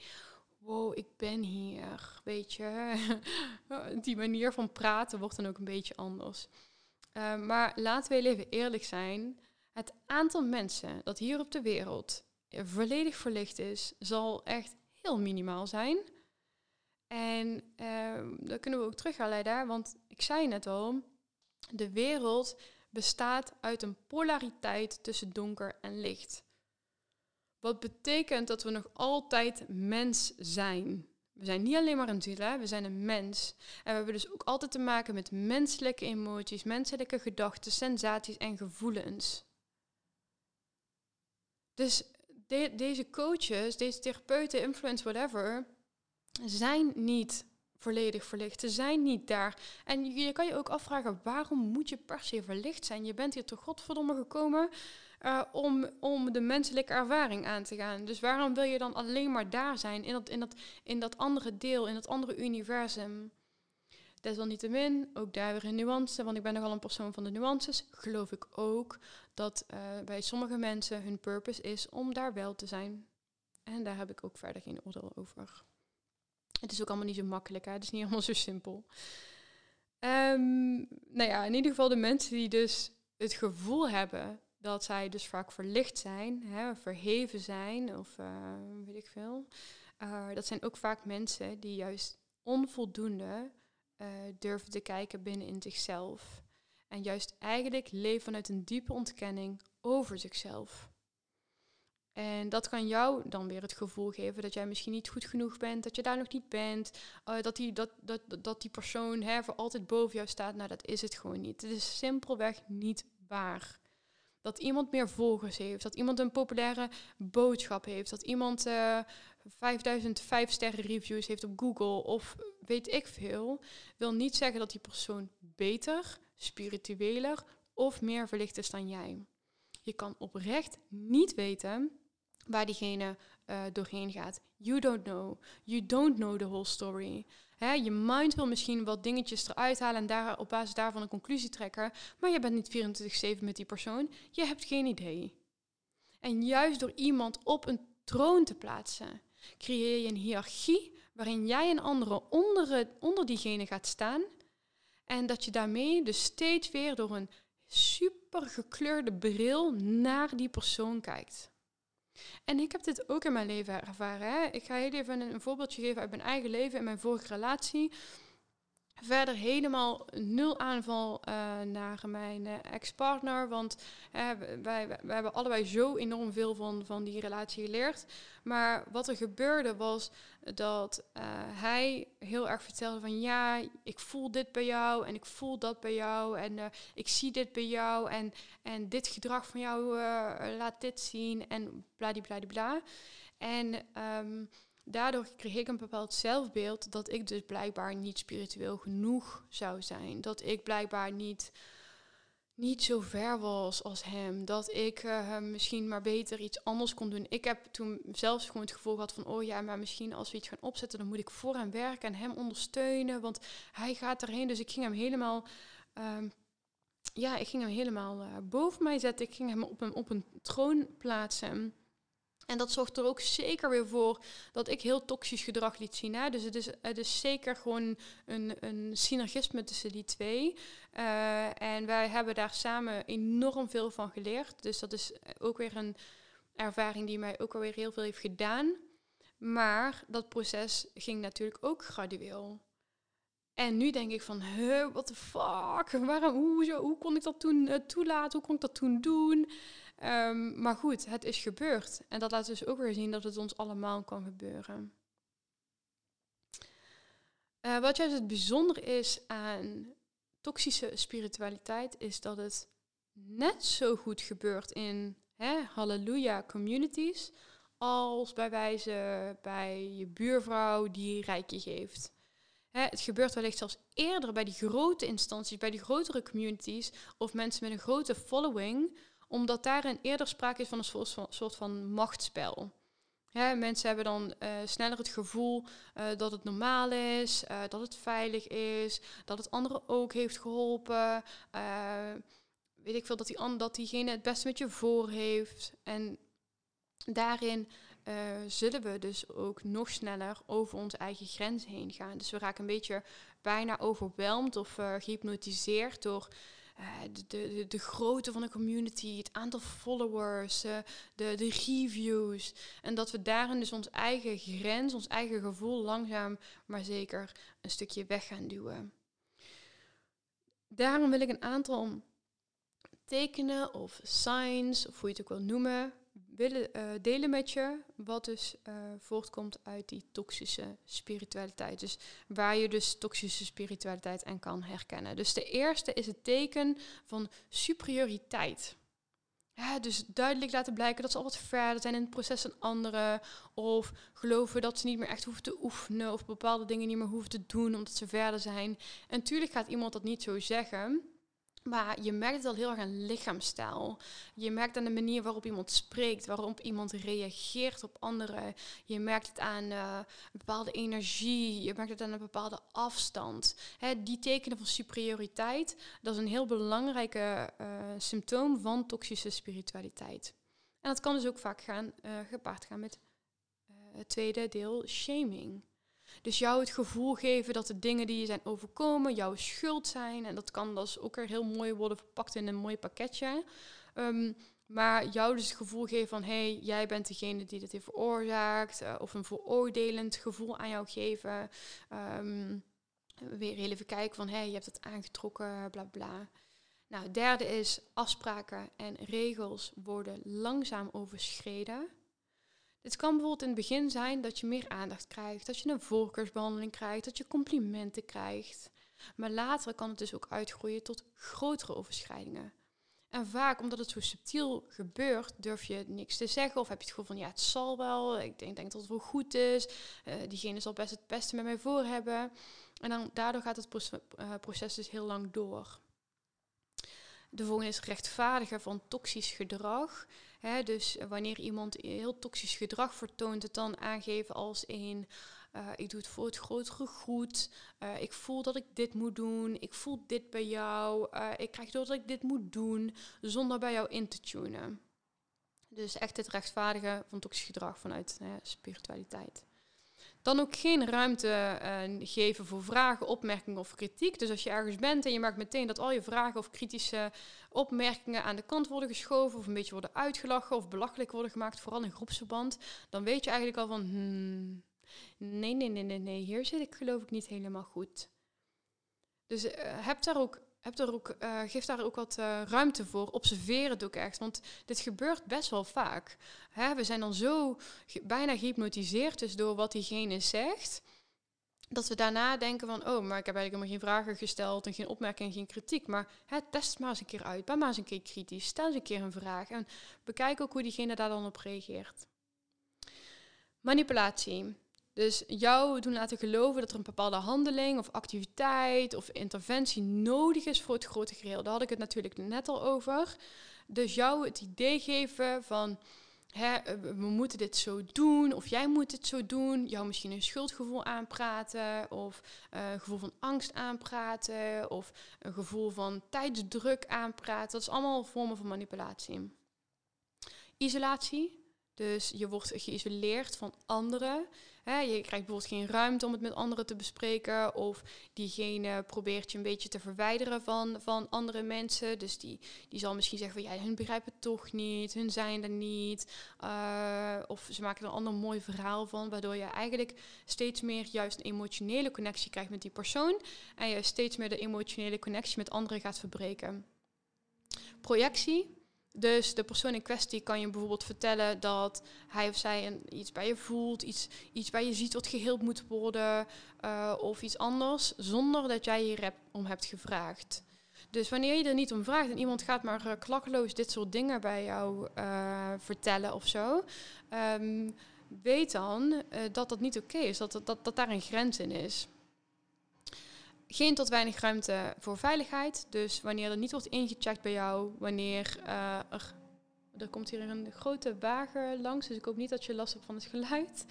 wow, ik ben hier. Weet je, die manier van praten wordt dan ook een beetje anders. Uh, maar laten we even eerlijk zijn. Het aantal mensen dat hier op de wereld volledig verlicht is, zal echt heel minimaal zijn. En uh, dat kunnen we ook terug gaan leiden, want ik zei net al, de wereld bestaat uit een polariteit tussen donker en licht. Wat betekent dat we nog altijd mens zijn. we zijn niet alleen maar een ziel, we zijn een mens. En we hebben dus ook altijd te maken met menselijke emoties, menselijke gedachten, sensaties en gevoelens. Dus deze coaches, deze therapeuten, influencers, whatever, zijn niet volledig verlicht. Ze zijn niet daar. En je, kan je ook afvragen, waarom moet je per se verlicht zijn? Je bent hier toch godverdomme gekomen uh, om, om de menselijke ervaring aan te gaan. Dus waarom wil je dan alleen maar daar zijn, in dat, in dat, in dat andere deel, in dat andere universum? Desalniettemin, ook daar weer een nuance, want ik ben nogal een persoon van de nuances, geloof ik ook dat uh, bij sommige mensen hun purpose is om daar wel te zijn. En daar heb ik ook verder geen oordeel over. Het is ook allemaal niet zo makkelijk, hè? het is niet allemaal zo simpel. Um, nou ja, in ieder geval de mensen die dus het gevoel hebben dat zij dus vaak verlicht zijn, hè, verheven zijn of uh, weet ik veel. Uh, dat zijn ook vaak mensen die juist onvoldoende uh, durven te kijken binnen in zichzelf. En juist eigenlijk leven vanuit een diepe ontkenning over zichzelf. En dat kan jou dan weer het gevoel geven dat jij misschien niet goed genoeg bent, dat je daar nog niet bent, dat, die, dat, dat, dat die persoon hè, voor altijd boven jou staat. Nou, dat is het gewoon niet. Het is simpelweg niet waar dat iemand meer volgers heeft, dat iemand een populaire boodschap heeft, dat iemand uh, 5000 sterren reviews heeft op Google of weet ik veel, wil niet zeggen dat die persoon beter, spiritueler of meer verlicht is dan jij. Je kan oprecht niet weten waar diegene uh, doorheen gaat. You don't know. You don't know the whole story. Je mind wil misschien wat dingetjes eruit halen en daar, op basis daarvan een conclusie trekken, maar je bent niet 24-7 met die persoon. Je hebt geen idee. En juist door iemand op een troon te plaatsen, creëer je een hiërarchie waarin jij en anderen onder, onder diegene gaat staan. En dat je daarmee dus steeds weer door een super gekleurde bril naar die persoon kijkt. En ik heb dit ook in mijn leven ervaren. Ik ga heel even een, een voorbeeldje geven uit mijn eigen leven en mijn vorige relatie. Verder helemaal nul aanval uh, naar mijn uh, ex-partner. Want wij, wij, wij, hebben allebei zo enorm veel van, van die relatie geleerd. Maar wat er gebeurde was dat hij heel erg vertelde van... ja, ik voel dit bij jou en ik voel dat bij jou... en ik zie dit bij jou en, en dit gedrag van jou laat dit zien en bladibladibla. En... Um, daardoor kreeg ik een bepaald zelfbeeld dat ik dus blijkbaar niet spiritueel genoeg zou zijn. Dat ik blijkbaar niet, niet zo ver was als hem. Dat ik uh, misschien maar beter iets anders kon doen. Ik heb toen zelfs gewoon het gevoel gehad van, oh ja, maar misschien als we iets gaan opzetten, dan moet ik voor hem werken en hem ondersteunen, want hij gaat erheen. Dus ik ging hem helemaal... Um, ja, ik ging hem helemaal uh, boven mij zetten. Ik ging hem op een, op een troon plaatsen. En dat zorgt er ook zeker weer voor dat ik heel toxisch gedrag liet zien. Hè? Dus het is, het is zeker gewoon een, een synergisme tussen die twee. Uh, en wij hebben daar samen enorm veel van geleerd. Dus dat is ook weer een ervaring die mij ook alweer heel veel heeft gedaan. Maar dat proces ging natuurlijk ook gradueel. En nu denk ik van, huh, what the fuck? Waarom, hoe, hoe kon ik dat toen uh, toelaten? Hoe kon ik dat toen doen? Um, maar goed, het is gebeurd. En dat laat dus ook weer zien dat het ons allemaal kan gebeuren. Uh, wat juist het bijzondere is aan toxische spiritualiteit, is dat het net zo goed gebeurt in hè, halleluja communities, als bij wijze bij je buurvrouw die rijkje geeft. Het gebeurt wellicht zelfs eerder bij die grote instanties, bij die grotere communities of mensen met een grote following, omdat daarin eerder sprake is van een soort van, machtsspel. mensen hebben dan uh, sneller het gevoel uh, dat het normaal is, uh, dat het veilig is, dat het anderen ook heeft geholpen. weet ik veel, dat, die, dat diegene het beste met je voor heeft. En daarin zullen we dus ook nog sneller over onze eigen grenzen heen gaan. Dus we raken een beetje bijna overweldigd of gehypnotiseerd door uh, de, de, de grootte van de community, het aantal followers, uh, de, de reviews. En dat we daarin dus ons eigen grens, ons eigen gevoel langzaam maar zeker een stukje weg gaan duwen. Daarom wil ik een aantal tekenen of signs, of hoe je het ook wil noemen, willen uh, delen met je wat dus uh, voortkomt uit die toxische spiritualiteit. Dus waar je dus toxische spiritualiteit aan kan herkennen. Dus de eerste is het teken van superioriteit. Dus duidelijk laten blijken dat ze al wat verder zijn in het proces dan anderen. Of geloven dat ze niet meer echt hoeven te oefenen. Of bepaalde dingen niet meer hoeven te doen omdat ze verder zijn. En natuurlijk gaat iemand dat niet zo zeggen. Maar je merkt het al heel erg aan lichaamstaal. Je merkt aan de manier waarop iemand spreekt, waarop iemand reageert op anderen. Je merkt het aan uh, een bepaalde energie, je merkt het aan een bepaalde afstand. Hè, die tekenen van superioriteit, dat is een heel belangrijke uh, symptoom van toxische spiritualiteit. En dat kan dus ook vaak gaan, uh, gepaard gaan met het tweede deel, shaming. Dus jou het gevoel geven dat de dingen die je zijn overkomen jouw schuld zijn. En dat kan dus ook er heel mooi worden verpakt in een mooi pakketje. Ehm, maar jou dus het gevoel geven van, hé, hey, jij bent degene die dit heeft veroorzaakt. Uh, of een veroordelend gevoel aan jou geven. Um, weer even kijken van, hé, hey, je hebt het aangetrokken, bla bla. Nou, derde is afspraken en regels worden langzaam overschreden. Het kan bijvoorbeeld in het begin zijn dat je meer aandacht krijgt, dat je een voorkeursbehandeling krijgt, dat je complimenten krijgt. Maar later kan het dus ook uitgroeien tot grotere overschrijdingen. En vaak, omdat het zo subtiel gebeurt, durf je niks te zeggen. Of heb je het gevoel van, ja, het zal wel. Ik denk, denk dat het wel goed is. Uh, diegene zal best het beste met mij voor hebben. En dan, daardoor gaat het proces, uh, proces dus heel lang door. De volgende is rechtvaardigen van toxisch gedrag. Dus wanneer iemand heel toxisch gedrag vertoont, het dan aangeven als een uh, ik doe het voor het grotere goed. Uh, ik voel dat ik dit moet doen. Ik voel dit bij jou. Ik krijg door dat ik dit moet doen, zonder bij jou in te tunen. Dus echt het rechtvaardigen van toxisch gedrag vanuit spiritualiteit. Dan ook geen ruimte uh, geven voor vragen, opmerkingen of kritiek. Dus als je ergens bent en je merkt meteen dat al je vragen of kritische opmerkingen aan de kant worden geschoven, of een beetje worden uitgelachen of belachelijk worden gemaakt, vooral in groepsverband, dan weet je eigenlijk al van, hmm, nee, nee, nee, nee, nee, hier zit ik geloof ik niet helemaal goed. Dus uh, heb daar ook heb ook, uh, geef daar ook wat uh, ruimte voor. Observeer het ook echt. Want dit gebeurt best wel vaak. Hè, we zijn dan zo bijna gehypnotiseerd dus door wat diegene zegt. Dat we daarna denken van, oh, maar ik heb eigenlijk helemaal geen vragen gesteld en geen opmerkingen, geen kritiek. Maar hè, test maar eens een keer uit. Ben maar eens een keer kritisch. Stel eens een keer een vraag. En bekijk ook hoe diegene daar dan op reageert. Manipulatie. Dus jou doen laten geloven dat er een bepaalde handeling of activiteit of interventie nodig is voor het grote geheel. Daar had ik het natuurlijk net al over. Dus jou het idee geven van hè, eh, we moeten dit zo doen of jij moet het zo doen. Jou misschien een schuldgevoel aanpraten of uh, een gevoel van angst aanpraten of een gevoel van tijdsdruk aanpraten. Dat is allemaal vormen van manipulatie. Isolatie. Dus je wordt geïsoleerd van anderen. Hè, je krijgt bijvoorbeeld geen ruimte om het met anderen te bespreken. Of diegene probeert je een beetje te verwijderen van, van andere mensen. Dus die, die zal misschien zeggen van ja, hun begrijpen het toch niet. Hun zijn er niet. Uh, of ze maken er een ander mooi verhaal van. Waardoor je eigenlijk steeds meer juist een emotionele connectie krijgt met die persoon. En je steeds meer de emotionele connectie met anderen gaat verbreken. Projectie dus de persoon in kwestie kan je bijvoorbeeld vertellen dat hij of zij iets bij je voelt, iets, iets bij je ziet wat geheeld moet worden uh, of iets anders, zonder dat jij hier om hebt gevraagd. Dus wanneer je er niet om vraagt en iemand gaat maar uh, klakkeloos dit soort dingen bij jou uh, vertellen of zo, um, weet dan dat dat niet oké is, dat, dat, dat daar een grens in is. Geen tot weinig ruimte voor veiligheid. Dus wanneer er niet wordt ingecheckt bij jou, wanneer uh, er, komt hier een grote wagen langs, dus ik hoop niet dat je last hebt van het geluid.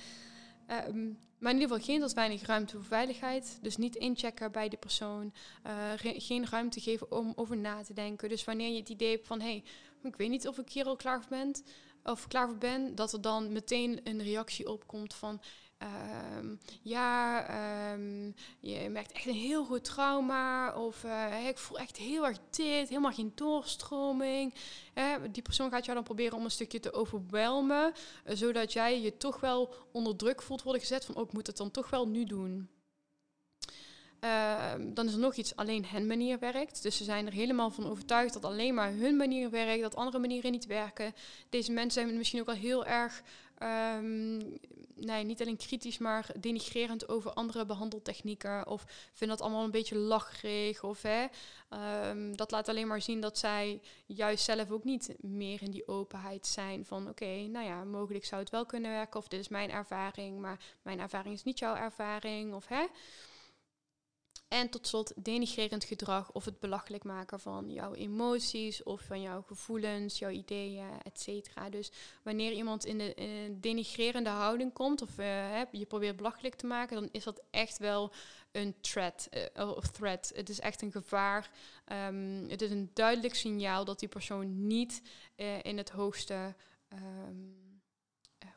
Um, maar in ieder geval geen tot weinig ruimte voor veiligheid. Dus niet inchecken bij de persoon. Uh, geen ruimte geven om over na te denken. Dus wanneer je het idee hebt van... hé, hey, ik weet niet of ik hier al klaar voor ben... of klaar voor ben, dat er dan meteen een reactie opkomt van... Um, ja, um, je merkt echt een heel goed trauma. Of uh, ik voel echt heel erg dit, helemaal geen doorstroming. Uh, die persoon gaat jou dan proberen om een stukje te overwelmen. Uh, zodat jij je toch wel onder druk voelt worden gezet van... ook oh, moet het dan toch wel nu doen. Ehm, dan is er nog iets, alleen hen manier werkt. Dus ze zijn er helemaal van overtuigd dat alleen maar hun manier werkt, dat andere manieren niet werken. Deze mensen zijn misschien ook al heel erg ehm, nee, niet alleen kritisch, maar denigrerend over andere behandeltechnieken. Of vinden dat allemaal een beetje lacherig. Of hè, ehm, dat laat alleen maar zien dat zij juist zelf ook niet meer in die openheid zijn. Van oké, nou ja, mogelijk zou het wel kunnen werken. Of dit is mijn ervaring, maar mijn ervaring is niet jouw ervaring. Of hè. En tot slot denigrerend gedrag of het belachelijk maken van jouw emoties of van jouw gevoelens, jouw ideeën, etc. Dus wanneer iemand in de denigrerende houding komt of uh, je probeert belachelijk te maken, dan is dat echt wel een threat. Of threat. Het is echt een gevaar. Um, het is een duidelijk signaal dat die persoon niet uh, in het hoogste. Um,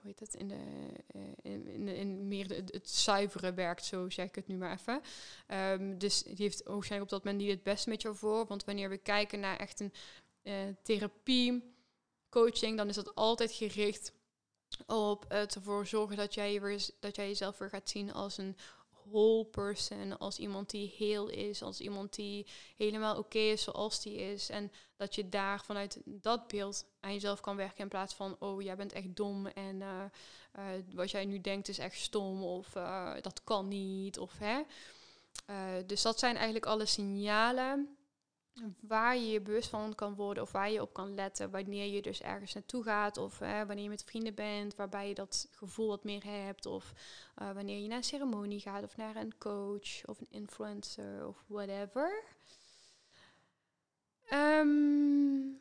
hoe heet het, in, de, uh, in, in, meer het zuivere werkt, zo zeg ik het nu maar even. Um, dus die heeft waarschijnlijk op dat moment niet het beste met jou voor. Want wanneer we kijken naar echt een uh, therapie, coaching, dan is dat altijd gericht op het ervoor zorgen dat jij, weer, dat jij jezelf weer gaat zien als een whole person, als iemand die heel is, als iemand die helemaal oké is zoals die is. En dat je daar vanuit dat beeld aan jezelf kan werken in plaats van, oh jij bent echt dom en uh, uh, wat jij nu denkt is echt stom of uh, dat kan niet. Of, hè. dus dat zijn eigenlijk alle signalen waar je je bewust van kan worden of waar je op kan letten wanneer je dus ergens naartoe gaat of wanneer je met vrienden bent waarbij je dat gevoel wat meer hebt of uh, wanneer je naar een ceremonie gaat of naar een coach of een influencer of whatever. Um,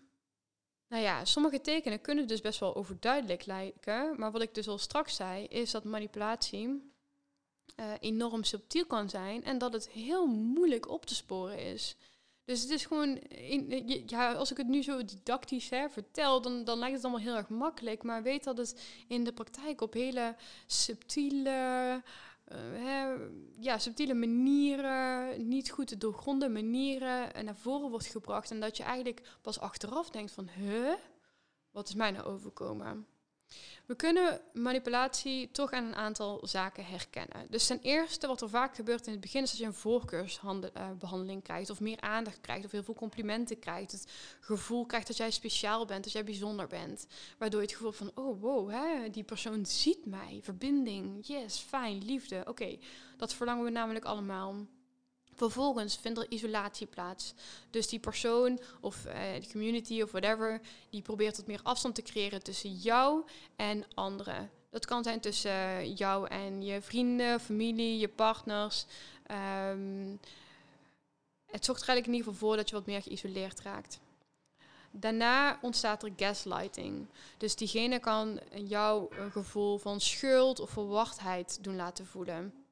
nou ja, sommige tekenen kunnen dus best wel overduidelijk lijken, maar wat ik dus al straks zei is dat manipulatie uh, enorm subtiel kan zijn en dat het heel moeilijk op te sporen is. Dus het is gewoon, in, ja, als ik het nu zo didactisch hè, vertel, dan, dan lijkt het allemaal heel erg makkelijk. Maar weet dat het in de praktijk op hele subtiele, uh, hè, ja, subtiele manieren, niet goed te doorgronden manieren naar voren wordt gebracht. En dat je eigenlijk pas achteraf denkt van, huh, wat is mij nou overkomen? We kunnen manipulatie toch aan een aantal zaken herkennen. Dus ten eerste, wat er vaak gebeurt in het begin, is dat je een voorkeursbehandeling krijgt, of meer aandacht krijgt, of heel veel complimenten krijgt. Het gevoel krijgt dat jij speciaal bent, dat jij bijzonder bent. Waardoor je het gevoel van, oh wow, hè, die persoon ziet mij, verbinding, yes, fijn, liefde. Oké, dat verlangen we namelijk allemaal. Vervolgens vindt er isolatie plaats. Dus die persoon of uh, de community of whatever, die probeert wat meer afstand te creëren tussen jou en anderen. Dat kan zijn tussen jou en je vrienden, familie, je partners. Um, het zorgt er eigenlijk in ieder geval voor dat je wat meer geïsoleerd raakt. Daarna ontstaat er gaslighting. Dus diegene kan jou een gevoel van schuld of verwachtheid doen laten voelen.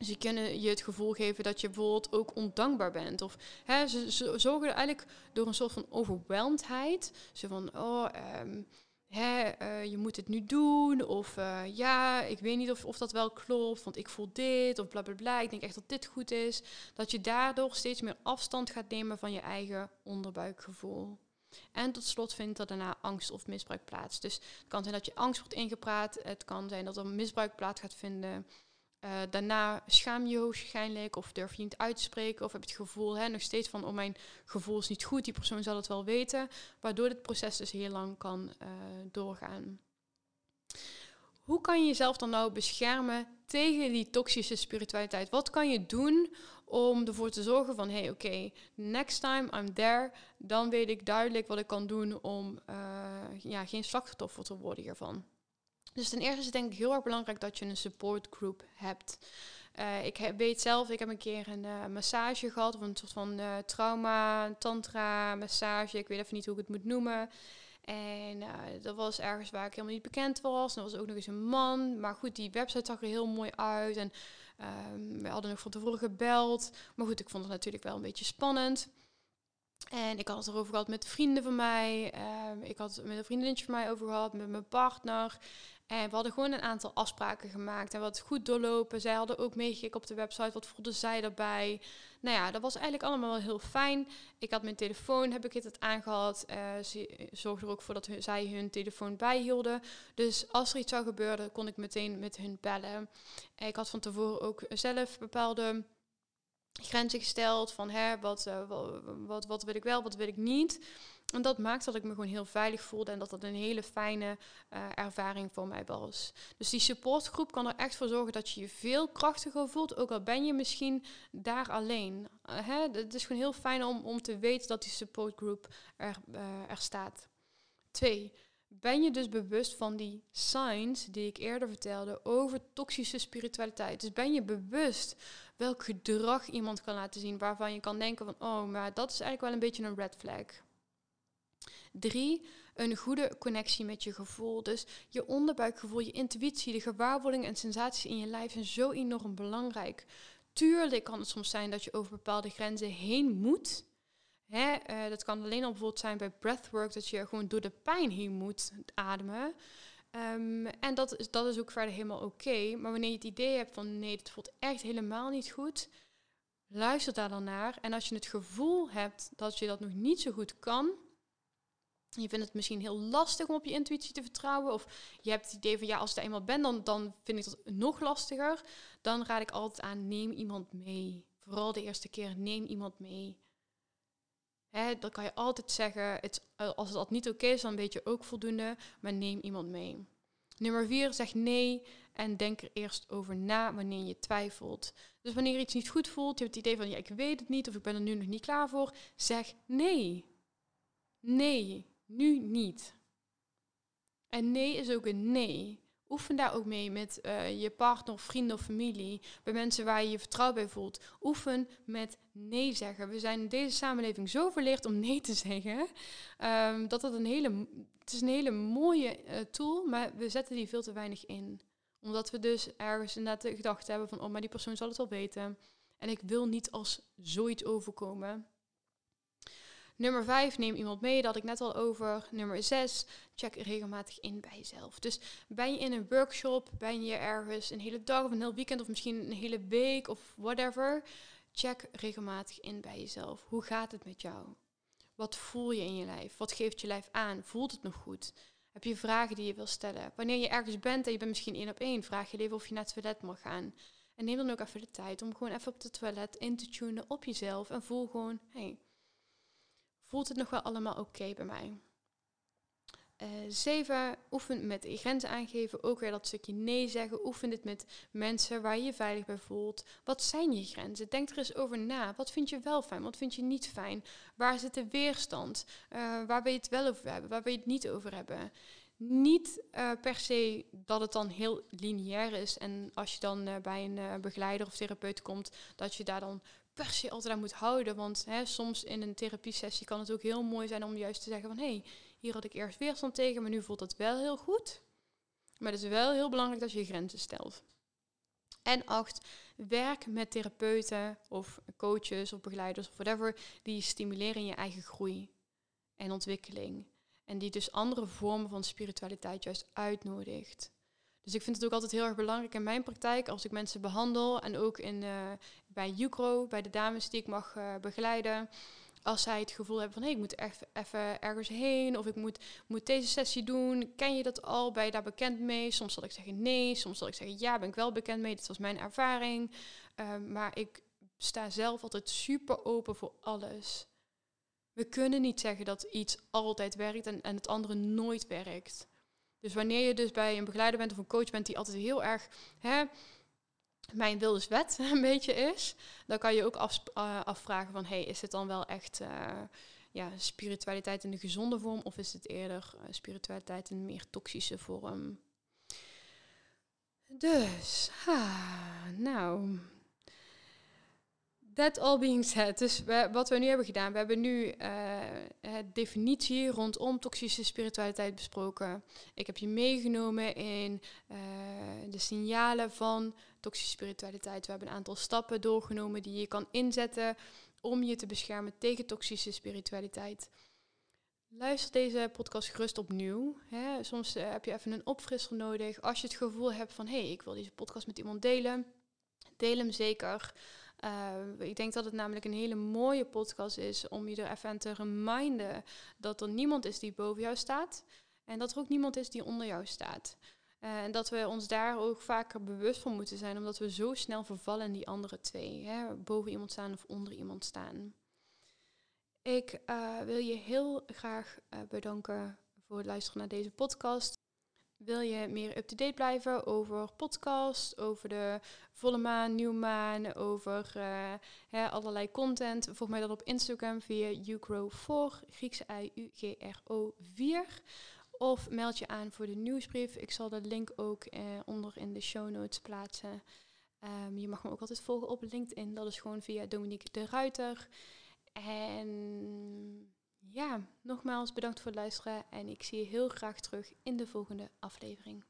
Ze kunnen je het gevoel geven dat je bijvoorbeeld ook ondankbaar bent. Of hè, ze, zorgen eigenlijk door een soort van overweldigheid. Zo van, oh, um, hè, uh, je moet het nu doen. Of uh, ja, ik weet niet of, of dat wel klopt, want ik voel dit. Of bla bla bla, ik denk echt dat dit goed is. Dat je daardoor steeds meer afstand gaat nemen van je eigen onderbuikgevoel. En tot slot vindt er daarna angst of misbruik plaats. Dus het kan zijn dat je angst wordt ingepraat. Het kan zijn dat er misbruik plaats gaat vinden. Uh, daarna schaam je je waarschijnlijk of durf je niet uit te spreken of heb je het gevoel hè, nog steeds van oh mijn gevoel is niet goed, die persoon zal het wel weten, waardoor dit proces dus heel lang kan uh, doorgaan. Hoe kan je jezelf dan nou beschermen tegen die toxische spiritualiteit? Wat kan je doen om ervoor te zorgen van hey oké, next time I'm there, dan weet ik duidelijk wat ik kan doen om uh, ja, geen slachtoffer te worden hiervan. Dus ten eerste is het denk ik heel erg belangrijk dat je een supportgroep hebt. Uh, ik weet zelf, ik heb een keer een uh, massage gehad, of een soort van uh, trauma, tantra, massage. Ik weet even niet hoe ik het moet noemen. En dat was ergens waar ik helemaal niet bekend was. En er was ook nog eens een man. Maar goed, die website zag er heel mooi uit. En um, we hadden nog van tevoren gebeld. Maar goed, ik vond het natuurlijk wel een beetje spannend. En ik had het erover gehad met vrienden van mij. Um, ik had het met een vriendinnetje van mij over gehad, met mijn partner. En we hadden gewoon een aantal afspraken gemaakt en wat goed doorlopen. Zij hadden ook meegekeken op de website, wat voelden zij daarbij. Nou ja, dat was eigenlijk allemaal wel heel fijn. Ik had mijn telefoon, heb ik het aangehad. Uh, ze zorgde er ook voor dat zij hun telefoon bijhielden. Dus als er iets zou gebeuren, kon ik meteen met hun bellen. Ik had van tevoren ook zelf bepaalde grenzen gesteld van hè, wat, uh, wat, wat, wil ik wel, wat wil ik niet. En dat maakt dat ik me gewoon heel veilig voelde en dat dat een hele fijne uh, ervaring voor mij was. Dus die supportgroep kan er echt voor zorgen dat je je veel krachtiger voelt, ook al ben je misschien daar alleen. Uh, hè? Het is gewoon heel fijn om, om te weten dat die supportgroep er, er staat. Twee, ben je dus bewust van die signs die ik eerder vertelde over toxische spiritualiteit. Dus ben je bewust welk gedrag iemand kan laten zien waarvan je kan denken van, oh, maar dat is eigenlijk wel een beetje een red flag. Drie, een goede connectie met je gevoel. Dus je onderbuikgevoel, je intuïtie, de gewaarwordingen en sensaties in je lijf zijn zo enorm belangrijk. Tuurlijk kan het soms zijn dat je over bepaalde grenzen heen moet. Hè, uh, dat kan alleen al bijvoorbeeld zijn bij breathwork, dat je gewoon door de pijn heen moet ademen. Um, en dat is, dat is ook verder helemaal oké. Maar wanneer je het idee hebt van nee, het voelt echt helemaal niet goed, luister daar dan naar. En als je het gevoel hebt dat je dat nog niet zo goed kan, je vindt het misschien heel lastig om op je intuïtie te vertrouwen. Of je hebt het idee van ja, als ik er eenmaal ben, dan, dan vind ik dat nog lastiger. Dan raad ik altijd aan, neem iemand mee. Vooral de eerste keer, neem iemand mee. Hè, dan kan je altijd zeggen, het, als dat niet oké is, dan weet je ook voldoende, maar neem iemand mee. Nummer vier, zeg nee en denk er eerst over na wanneer je twijfelt. Dus wanneer iets niet goed voelt, je hebt het idee van ja, ik weet het niet of ik ben er nu nog niet klaar voor, zeg nee. Nee, nu niet. En nee is ook een nee. Oefen daar ook mee met uh, je partner, vrienden of familie. Bij mensen waar je je vertrouwen bij voelt. Oefen met nee zeggen. We zijn in deze samenleving zo verleerd om nee te zeggen. Um, dat dat een hele, het is een hele mooie uh, tool, maar we zetten die veel te weinig in. Omdat we dus ergens inderdaad de gedachte hebben van, oh, maar die persoon zal het wel weten. En ik wil niet als zoiets overkomen. Nummer 5, neem iemand mee, dat had ik net al over. Nummer 6, check regelmatig in bij jezelf. Dus ben je in een workshop, ben je ergens een hele dag of een heel weekend of misschien een hele week of whatever. Check regelmatig in bij jezelf. Hoe gaat het met jou? Wat voel je in je lijf? Wat geeft je lijf aan? Voelt het nog goed? Heb je vragen die je wil stellen? Wanneer je ergens bent en je bent misschien één op één, vraag je even of je naar het toilet mag gaan. En neem dan ook even de tijd om gewoon even op het toilet in te tunen op jezelf en voel gewoon, hey, voelt het nog wel allemaal oké bij mij. Uh, zeven, oefen met grenzen aangeven. Ook weer dat stukje nee zeggen. Oefen dit met mensen waar je je veilig bij voelt. Wat zijn je grenzen? Denk er eens over na. Wat vind je wel fijn? Wat vind je niet fijn? Waar zit de weerstand? Uh, waar wil je het wel over hebben? Waar wil je het niet over hebben? Niet uh, per se dat het dan heel lineair is. En als je dan bij een begeleider of therapeut komt, dat je daar dan per se altijd aan moet houden. Want hè, soms in een therapiesessie kan het ook heel mooi zijn om juist te zeggen van... hé, hey, hier had ik eerst weerstand tegen, maar nu voelt het wel heel goed. Maar het is wel heel belangrijk dat je je grenzen stelt. En acht, werk met therapeuten of coaches of begeleiders of whatever... die stimuleren je eigen groei en ontwikkeling. En die dus andere vormen van spiritualiteit juist uitnodigt. Dus ik vind het ook altijd heel erg belangrijk in mijn praktijk, als ik mensen behandel en ook in, uh, bij Ucro, bij de dames die ik mag uh, begeleiden. Als zij het gevoel hebben van hé, hey, ik moet even ergens heen of ik moet, moet deze sessie doen. Ken je dat al? Ben je daar bekend mee? Soms zal ik zeggen nee, soms zal ik zeggen ja, ben ik wel bekend mee. Dit was mijn ervaring. Uh, maar ik sta zelf altijd super open voor alles. We kunnen niet zeggen dat iets altijd werkt en, en het andere nooit werkt. Dus wanneer je dus bij een begeleider bent of een coach bent die altijd heel erg hè, mijn wil is wet een beetje is, dan kan je ook uh, afvragen van hey, is het dan wel echt uh, ja, spiritualiteit in de gezonde vorm of is het eerder uh, spiritualiteit in een meer toxische vorm? Dus, ha, nou, That all being said, dus we, wat we nu hebben gedaan, we hebben nu uh, het definitie rondom toxische spiritualiteit besproken. Ik heb je meegenomen in uh, de signalen van toxische spiritualiteit. We hebben een aantal stappen doorgenomen die je kan inzetten om je te beschermen tegen toxische spiritualiteit. Luister deze podcast gerust opnieuw. Hè. Soms uh, heb je even een opfrisser nodig. Als je het gevoel hebt van hé, hey, ik wil deze podcast met iemand delen, deel hem zeker. Uh, ik denk dat het namelijk een hele mooie podcast is om je er even aan te reminden dat er niemand is die boven jou staat en dat er ook niemand is die onder jou staat. Eh, en dat we ons daar ook vaker bewust van moeten zijn, omdat we zo snel vervallen in die andere twee. Hè? Boven iemand staan of onder iemand staan. Ik uh, wil je heel graag uh, bedanken voor het luisteren naar deze podcast. Wil je meer up-to-date blijven over podcast, over de volle maan, nieuwmaan, over uh, hè, allerlei content? Volg mij dat op Instagram via ugrow4, Griekse I-U-G-R-O 4. Of meld je aan voor de nieuwsbrief. Ik zal de link ook eh, onder in de show notes plaatsen. Um, je mag me ook altijd volgen op LinkedIn. Dat is gewoon via Dominique de Ruiter. En ja, nogmaals bedankt voor het luisteren en ik zie je heel graag terug in de volgende aflevering.